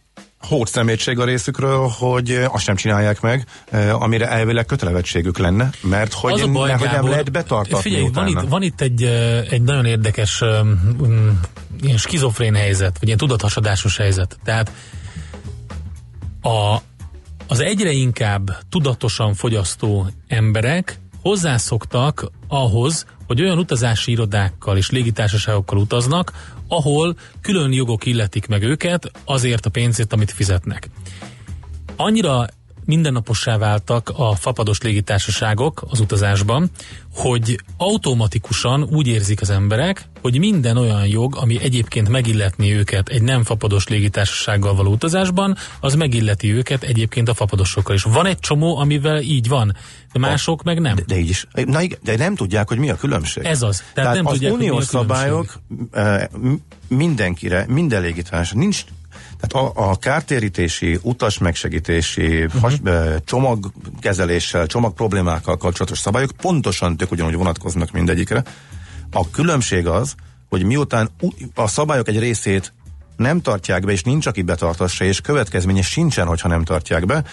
hót szemétség a részükről, hogy azt sem csinálják meg, amire elvileg kötelevettségük lenne, mert hogy, az baj, ne, Gábor, nem lehet betartatni Figyelj, utána. van itt, van itt egy, egy nagyon érdekes um, ilyen skizofrén helyzet, vagy ilyen tudathasadásos helyzet. Tehát a, az egyre inkább tudatosan fogyasztó emberek hozzászoktak ahhoz, hogy olyan utazási irodákkal és légitársaságokkal utaznak, ahol külön jogok illetik meg őket azért a pénzért, amit fizetnek. Annyira mindennapossá váltak a fapados légitársaságok az utazásban, hogy automatikusan úgy érzik az emberek, hogy minden olyan jog, ami egyébként megilletni őket egy nem fapados légitársasággal való utazásban, az megilleti őket egyébként a fapadosokkal is. Van egy csomó, amivel így van, de mások a, meg nem. De, de így is. Na igen, de nem tudják, hogy mi a különbség. Ez az. Tehát, Tehát nem az tudják, uniós hogy mi a szabályok mindenkire, minden légitársaság, nincs tehát a, a kártérítési, utas megsegítési, uh-huh. has, csomagkezeléssel, csomag problémákkal kapcsolatos szabályok pontosan tök ugyanúgy vonatkoznak mindegyikre. A különbség az, hogy miután a szabályok egy részét nem tartják be, és nincs, aki betartassa, és következménye sincsen, hogyha nem tartják be,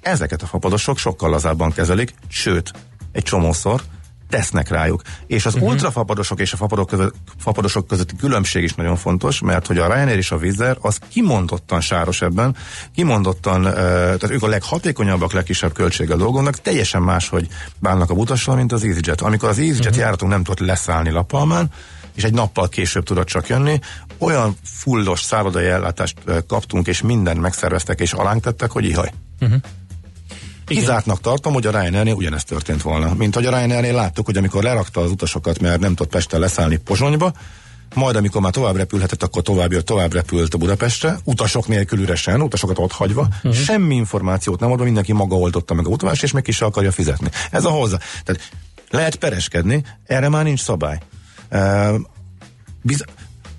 ezeket a fapadosok sokkal lazábban kezelik, sőt, egy csomószor tesznek rájuk. És az uh-huh. ultrafapadosok és a fapadok között, fapadosok közötti különbség is nagyon fontos, mert hogy a Ryanair és a Vizer az kimondottan sáros ebben, kimondottan, tehát ők a leghatékonyabbak, legkisebb költséggel dolgoznak, teljesen más, hogy bánnak a utassal, mint az EasyJet. Amikor az EasyJet uh-huh. járatunk nem tudott leszállni Lapalmán, és egy nappal később tudott csak jönni. Olyan fullos szállodai ellátást kaptunk, és mindent megszerveztek, és alánk tettek, hogy ihaj. Uh-huh. Kizártnak tartom, hogy a Ryanairnél ugyanezt történt volna. Mint hogy a Ryanairnél láttuk, hogy amikor lerakta az utasokat, mert nem tudott Pesten leszállni Pozsonyba, majd amikor már tovább repülhetett, akkor tovább jött, tovább repült Budapestre, utasok nélkül üresen, utasokat ott hagyva, uh-huh. semmi információt nem adva, mindenki maga oldotta meg a utalást, és még ki akarja fizetni. Ez a hozzá. Tehát lehet pereskedni, erre már nincs szabály. Uh, biz-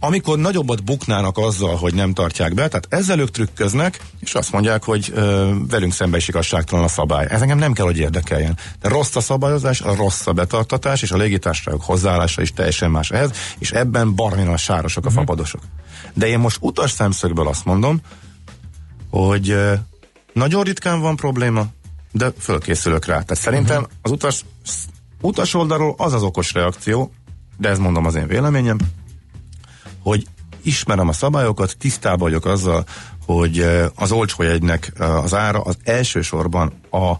amikor nagyobbat buknának azzal, hogy nem tartják be, tehát ezzel ők trükköznek, és azt mondják, hogy ö, velünk szembe is igazságtalan a szabály. Ez engem nem kell, hogy érdekeljen. De rossz a szabályozás, a rossz a betartatás, és a légitársaságok hozzáállása is teljesen más ehhez, és ebben barminan sárosak a uh-huh. fapadosok. De én most utas szemszögből azt mondom, hogy ö, nagyon ritkán van probléma, de fölkészülök rá. Tehát szerintem uh-huh. az utas, utas oldalról az az okos reakció, de ez mondom az én véleményem, hogy ismerem a szabályokat, tisztában vagyok azzal, hogy eh, az olcsó jegynek eh, az ára az elsősorban a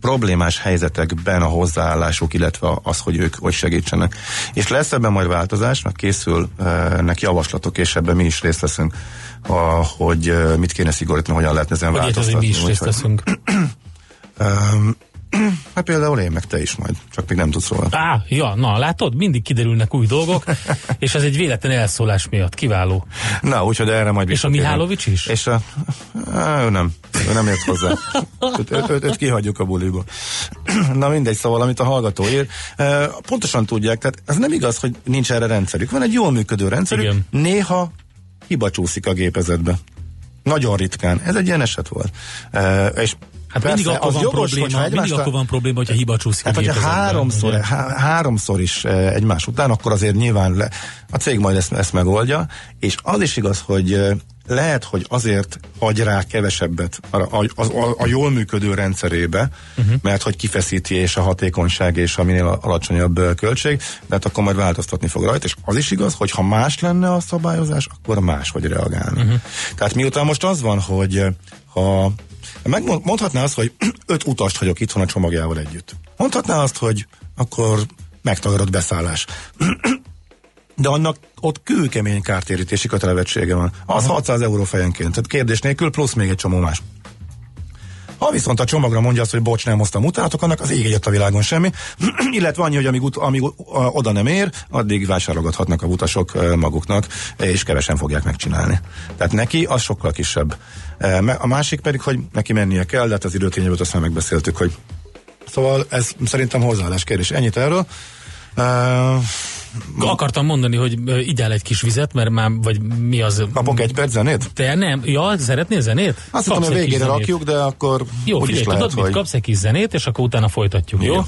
problémás helyzetekben a hozzáállásuk, illetve az, hogy ők hogy segítsenek. És lesz ebben majd változás, mert készülnek javaslatok, és ebben mi is részt veszünk, hogy eh, mit kéne szigorítani, hogyan lehetne ezen hogy változtatni. mi is részt veszünk. Hát például én meg te is majd, csak még nem tudsz róla. Á, ja, na látod, mindig kiderülnek új dolgok, és ez egy véletlen elszólás miatt kiváló. Na, úgyhogy erre majd És a Mihálovics is? És a, á, ő nem, ő nem ért hozzá. őt, őt, őt, őt kihagyjuk a buliból. Na mindegy, szóval amit a hallgató ír, pontosan tudják, tehát ez nem igaz, hogy nincs erre rendszerük. Van egy jól működő rendszerük, Igen. néha hiba csúszik a gépezetbe. Nagyon ritkán. Ez egy ilyen eset volt. és Hát Persze, mindig akkor van jogos, probléma, mindig egymásra... akkor van probléma, hogyha hiba csúszik hát, hogyha háromszor, há, háromszor is e, egymás után, akkor azért nyilván le, a cég majd ezt, ezt megoldja, és az is igaz, hogy e, lehet, hogy azért hagy rá kevesebbet a, a, a, a jól működő rendszerébe, uh-huh. mert hogy kifeszíti és a hatékonyság és a minél alacsonyabb e, költség, de hát akkor majd változtatni fog rajta, és az is igaz, hogy ha más lenne a szabályozás, akkor más hogy reagálni. Uh-huh. Tehát miután most az van, hogy ha Megmondhatná azt, hogy öt utast hagyok itthon a csomagjával együtt. Mondhatná azt, hogy akkor megtagadott beszállás. De annak ott kőkemény kártérítési kötelezettsége van. Az Aha. 600 euró fejenként. Tehát kérdés nélkül plusz még egy csomó más. Ha viszont a csomagra mondja azt, hogy bocs, nem hoztam utánatok, annak az ég egyet a világon semmi, illetve annyi, hogy amíg, ut- amíg oda nem ér, addig vásárolgathatnak a utasok maguknak, és kevesen fogják megcsinálni. Tehát neki az sokkal kisebb. A másik pedig, hogy neki mennie kell, de hát az időtényebből azt már megbeszéltük, hogy Szóval ez szerintem hozzáállás kérdés. Ennyit erről. Uh, Akartam mondani, hogy ideál egy kis vizet, mert már, vagy mi az... Kapok egy perc zenét? Te nem, ja, szeretnél zenét? Azt hiszem, hogy végére rakjuk, de akkor Jó, figyelj, tudod lehet, mit? Hogy... Kapsz egy kis zenét, és akkor utána folytatjuk, Igen. jó?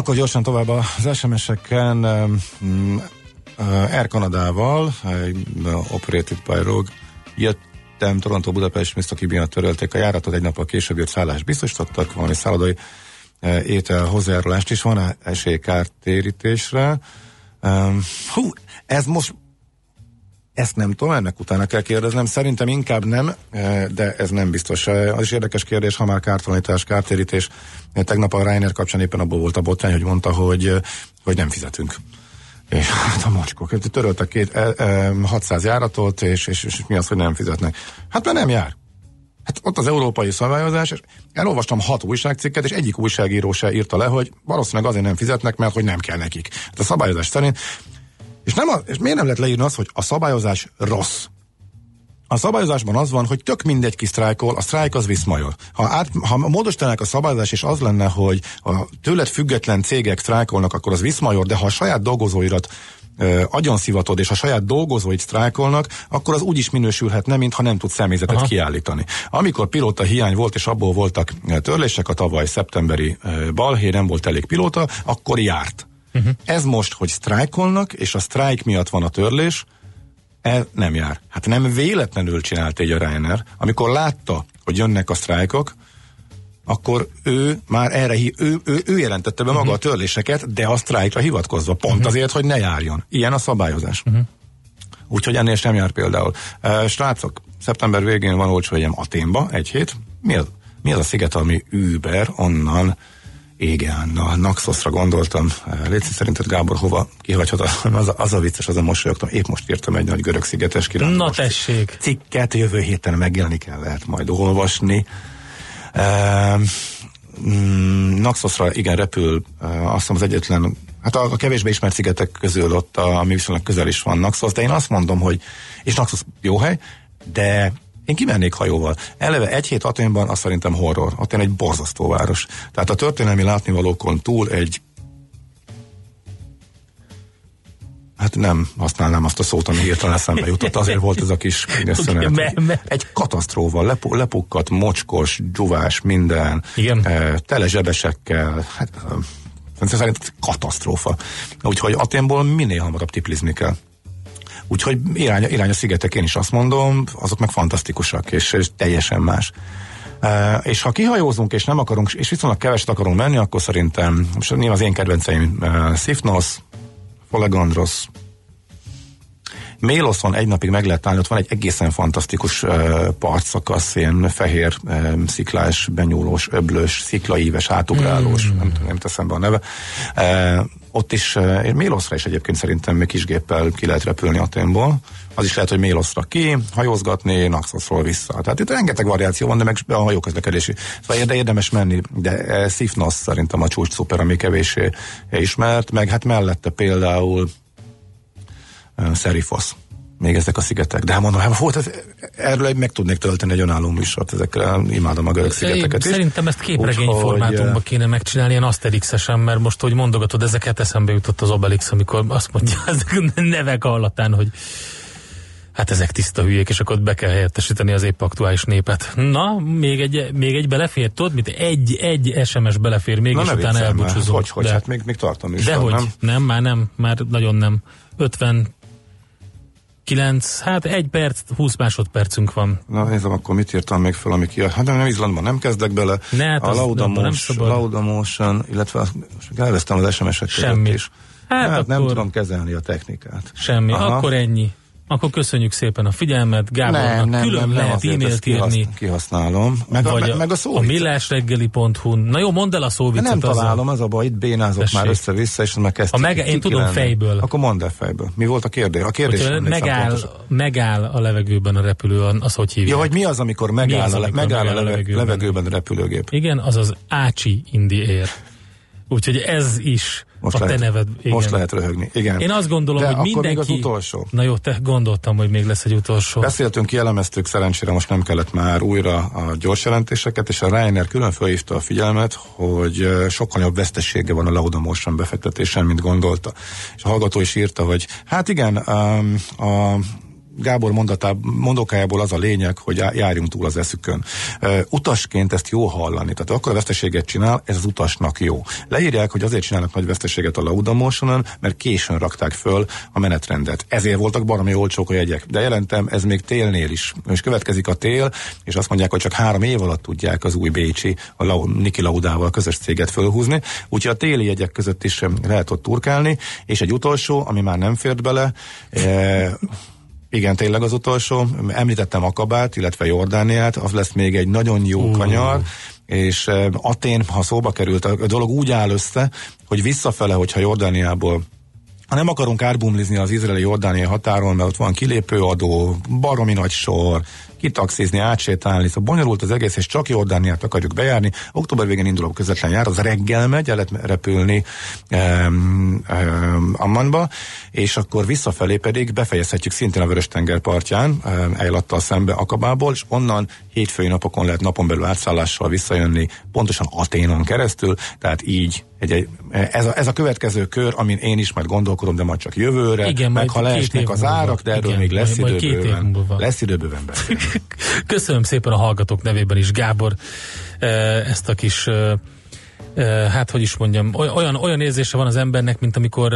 Akkor gyorsan tovább az SMS-eken. Um, Air Kanadával, Operated by Rogue, jöttem Toronto Budapest Mr. miatt törölték a járatot, egy nappal később jött szállás biztosítottak, valami szállodai e, étel hozzájárulást is, van esélykártérítésre. Um, hú, ez most ezt nem tudom, ennek utána kell kérdeznem. Szerintem inkább nem, e, de ez nem biztos. E, az is érdekes kérdés, ha már kártalanítás, kártérítés. Tegnap a Reiner kapcsán éppen abból volt a botrány, hogy mondta, hogy, hogy nem fizetünk. És hát a macskok, töröltek két, e, 600 járatot, és, és, és mi az, hogy nem fizetnek? Hát mert nem jár. Hát ott az európai szabályozás, és elolvastam hat újságcikket, és egyik újságíró se írta le, hogy valószínűleg azért nem fizetnek, mert hogy nem kell nekik. Hát a szabályozás szerint. És, nem a, és miért nem lehet leírni azt, hogy a szabályozás rossz? A szabályozásban az van, hogy tök mindegy ki sztrájkol, a sztrájk az viszmajor. Ha, át, ha módosítanák a szabályozás, és az lenne, hogy a tőled független cégek sztrájkolnak, akkor az viszmajor, de ha a saját dolgozóirat agyon szivatod, és a saját dolgozóit sztrájkolnak, akkor az úgy is minősülhetne, mintha nem tud személyzetet Aha. kiállítani. Amikor pilóta hiány volt, és abból voltak törlések a tavaly szeptemberi balhé, nem volt elég pilóta, akkor járt. Uh-huh. Ez most, hogy sztrájkolnak, és a sztrájk miatt van a törlés, ez nem jár. Hát nem véletlenül csinált egy a Reiner, amikor látta, hogy jönnek a sztrájkok, akkor ő már erre, ő, ő, ő jelentette be maga uh-huh. a törléseket, de a sztrájkra hivatkozva, pont uh-huh. azért, hogy ne járjon. Ilyen a szabályozás. Uh-huh. Úgyhogy ennél sem jár például. Uh, srácok, szeptember végén van olcsó egyem Aténba, egy hét. Mi az, mi az a sziget, ami Uber, onnan igen, a Naxosra gondoltam. Léci szerinted Gábor hova kihagyhat? Az a, az a vicces, az a mosolyogtam. Épp most írtam egy nagy görög szigetes kirándulás. Na tessék! Cikket jövő héten megjelenik el, lehet majd olvasni. Uh, Naxosra igen repül, azt hiszem az egyetlen, hát a, a kevésbé ismert szigetek közül ott, a, ami viszonylag közel is van Naxos, de én azt mondom, hogy, és Naxos jó hely, de én kimennék hajóval. Eleve egy hét Aténban az szerintem horror. Atén egy borzasztó város. Tehát a történelmi látnivalókon túl egy Hát nem használnám azt a szót, ami hirtelen eszembe jutott. Azért volt ez a kis szönet. Egy katasztrófa, lepu, lepukkat, mocskos, dzsuvás, minden. Igen. E, tele zsebesekkel. Hát, e, szerint katasztrófa. Úgyhogy Aténból minél hamarabb tiplizni kell. Úgyhogy irány, irány a szigetek, én is azt mondom, azok meg fantasztikusak, és, és teljesen más. Uh, és ha kihajózunk, és nem akarunk, és viszonylag keveset akarunk menni, akkor szerintem, most nyilván az én kedvenceim uh, Sifnos, Folegandros, Méloszon egy napig meg lehet állni, ott van egy egészen fantasztikus uh, partszakasz, ilyen fehér, uh, sziklás, benyúlós, öblös, sziklaíves, átugrálós, mm. nem, nem teszem be a neve. Uh, ott is, uh, Méloszra is egyébként szerintem még kisgéppel ki lehet repülni Aténból. Az is lehet, hogy Méloszra ki, hajózgatni, Naxosról vissza. Tehát itt rengeteg variáció van, de meg a hajóközlekedési. Szóval érde, érdemes menni, de uh, Szifnos szerintem a csúcs szuper, ami kevésé ismert, meg hát mellette például Serifosz még ezek a szigetek. De hát mondom, hát volt, ez, erről meg tudnék tölteni egy önálló műsort, ezekre imádom a görög szigeteket Én, Szerintem ezt képregény Úgy, formátumban kéne megcsinálni, ilyen asterix mert most, hogy mondogatod, ezeket eszembe jutott az Obelix, amikor azt mondja ezek nevek allatán, hogy hát ezek tiszta hülyék, és akkor be kell helyettesíteni az épp aktuális népet. Na, még egy, még egy belefér, tudod, mit? Egy, egy SMS belefér, még Na, és utána elbúcsúzunk. Hogy, hogy, de, hát még, még tartom is. De hogy, nem? nem, már nem, már nagyon nem. 50 9, hát egy perc, 20 másodpercünk van. Na nézem, akkor mit írtam még fel, ami ki... Hát nem, nem Izlandban nem kezdek bele. Ne, hát a Lauda Motion, illetve most elvesztem az SMS-eket Semmi. is. Hát, hát akkor... nem tudom kezelni a technikát. Semmi, Aha. akkor ennyi. Akkor köszönjük szépen a figyelmet, Gábornak nem, nem, külön nem, lehet e-mailt írni. Kihasználom. Meg a, meg, meg a A millásreggeli.hu. Na jó, mondd el a szóvicet. Nem találom, az a baj, itt bénázok Tessék. már össze-vissza, és meg kezdtem. A meg, én tudom fejből. Akkor mondd el fejből. Mi volt a kérdés? A kérdés megáll, megáll a levegőben a repülő, az hogy hívják? Ja, hogy mi az, amikor megáll, az, amikor megáll, megáll a levegőben, levegőben a repülőgép? Igen, az az Ácsi Indi Air. Úgyhogy ez is most a lehet, te neved. Igen. Most lehet röhögni, igen. Én azt gondolom, De hogy akkor mindenki... még az utolsó. Na jó, te gondoltam, hogy még lesz egy utolsó. Beszéltünk, kielemeztük, szerencsére most nem kellett már újra a gyors jelentéseket, és a Reiner külön felhívta a figyelmet, hogy sokkal jobb vesztessége van a Lauda Motion befektetésen, mint gondolta. És a hallgató is írta, hogy hát igen, um, a Gábor mondatá, mondókájából az a lényeg, hogy járjunk túl az eszükön. Utasként ezt jó hallani, tehát akkor a veszteséget csinál, ez az utasnak jó. Leírják, hogy azért csinálnak nagy veszteséget a Laudamotion-on, mert későn rakták föl a menetrendet. Ezért voltak baromi olcsók a jegyek. De jelentem, ez még télnél is. És következik a tél, és azt mondják, hogy csak három év alatt tudják az új Bécsi, a Lau, Niki Laudával közös céget fölhúzni. Úgyhogy a téli jegyek között is lehet ott turkálni, és egy utolsó, ami már nem fért bele, e, igen, tényleg az utolsó. Említettem Akabát, illetve Jordániát, az lesz még egy nagyon jó uh. kanyar, és Atén, ha szóba került, a dolog úgy áll össze, hogy visszafele, hogyha Jordániából ha nem akarunk árbumlizni az izraeli-jordániai határon, mert ott van kilépőadó, baromi nagy sor, kitaxizni, átsétálni, szóval bonyolult az egész, és csak Jordániát akarjuk bejárni. Október végén indul a közvetlen jár, az reggel megy, el lehet repülni um, um, Ammanba, és akkor visszafelé pedig befejezhetjük szintén a Vörös-tenger partján, um, Ejlattal szembe Akabából, és onnan hétfői napokon lehet napon belül átszállással visszajönni, pontosan Aténon keresztül, tehát így egy, egy, ez, a, ez a következő kör, amin én is majd gondolkodom, de majd csak jövőre, igen, meg ha leesnek az árak, de erről igen, még lesz majd. Lesz időbőven. Köszönöm szépen a hallgatók nevében is, Gábor, eh, ezt a kis eh, hát hogy is mondjam, olyan, olyan érzése van az embernek, mint amikor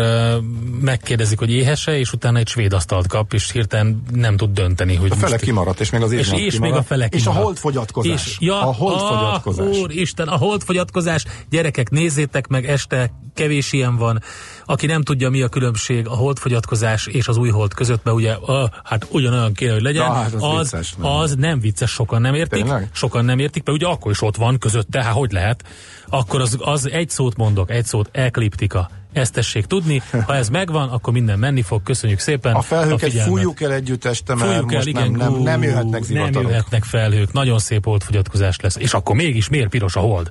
megkérdezik, hogy éhese, és utána egy svéd asztalt kap, és hirtelen nem tud dönteni. Hogy a fele kimaradt, és még az és, és még a fele És a holdfogyatkozás. És, ja, a holdfogyatkozás. Ah, úr, Isten, a holdfogyatkozás. Gyerekek, nézzétek meg, este kevés ilyen van. Aki nem tudja, mi a különbség a holdfogyatkozás és az új hold között, mert ugye, ah, hát ugyanolyan kéne, hogy legyen, ja, hát az, az, vicces, nem. az nem vicces, sokan nem értik. Tényleg? Sokan nem értik, mert ugye akkor is ott van közötte, hát hogy lehet? Akkor az, az egy szót mondok, egy szót, ekliptika. Ezt tessék tudni. Ha ez megvan, akkor minden menni fog. Köszönjük szépen. A felhőket a fújjuk el együtt este, mert fújjuk most el, igen, nem, nem, nem jöhetnek zivatarok. Nem jöhetnek felhők. Nagyon szép holdfogyatkozás lesz. És akkor mégis miért piros a hold?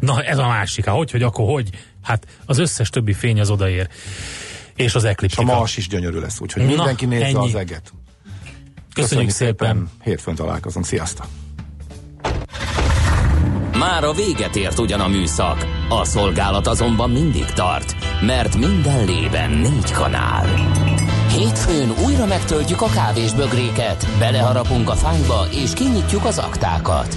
Na, ez a másik. Hát hogy, hogy akkor hogy? Hát az összes többi fény az odaér. És az ekliptika. És a Mars is gyönyörű lesz, úgyhogy Na, mindenki nézze ennyi. az eget. Köszönjük, Köszönjük szépen. szépen. Hétfőn találkozunk. Sziasztok! Már a véget ért ugyan a műszak, a szolgálat azonban mindig tart, mert minden lében négy kanál. Hétfőn újra megtöltjük a kávésbögréket, beleharapunk a fányba és kinyitjuk az aktákat.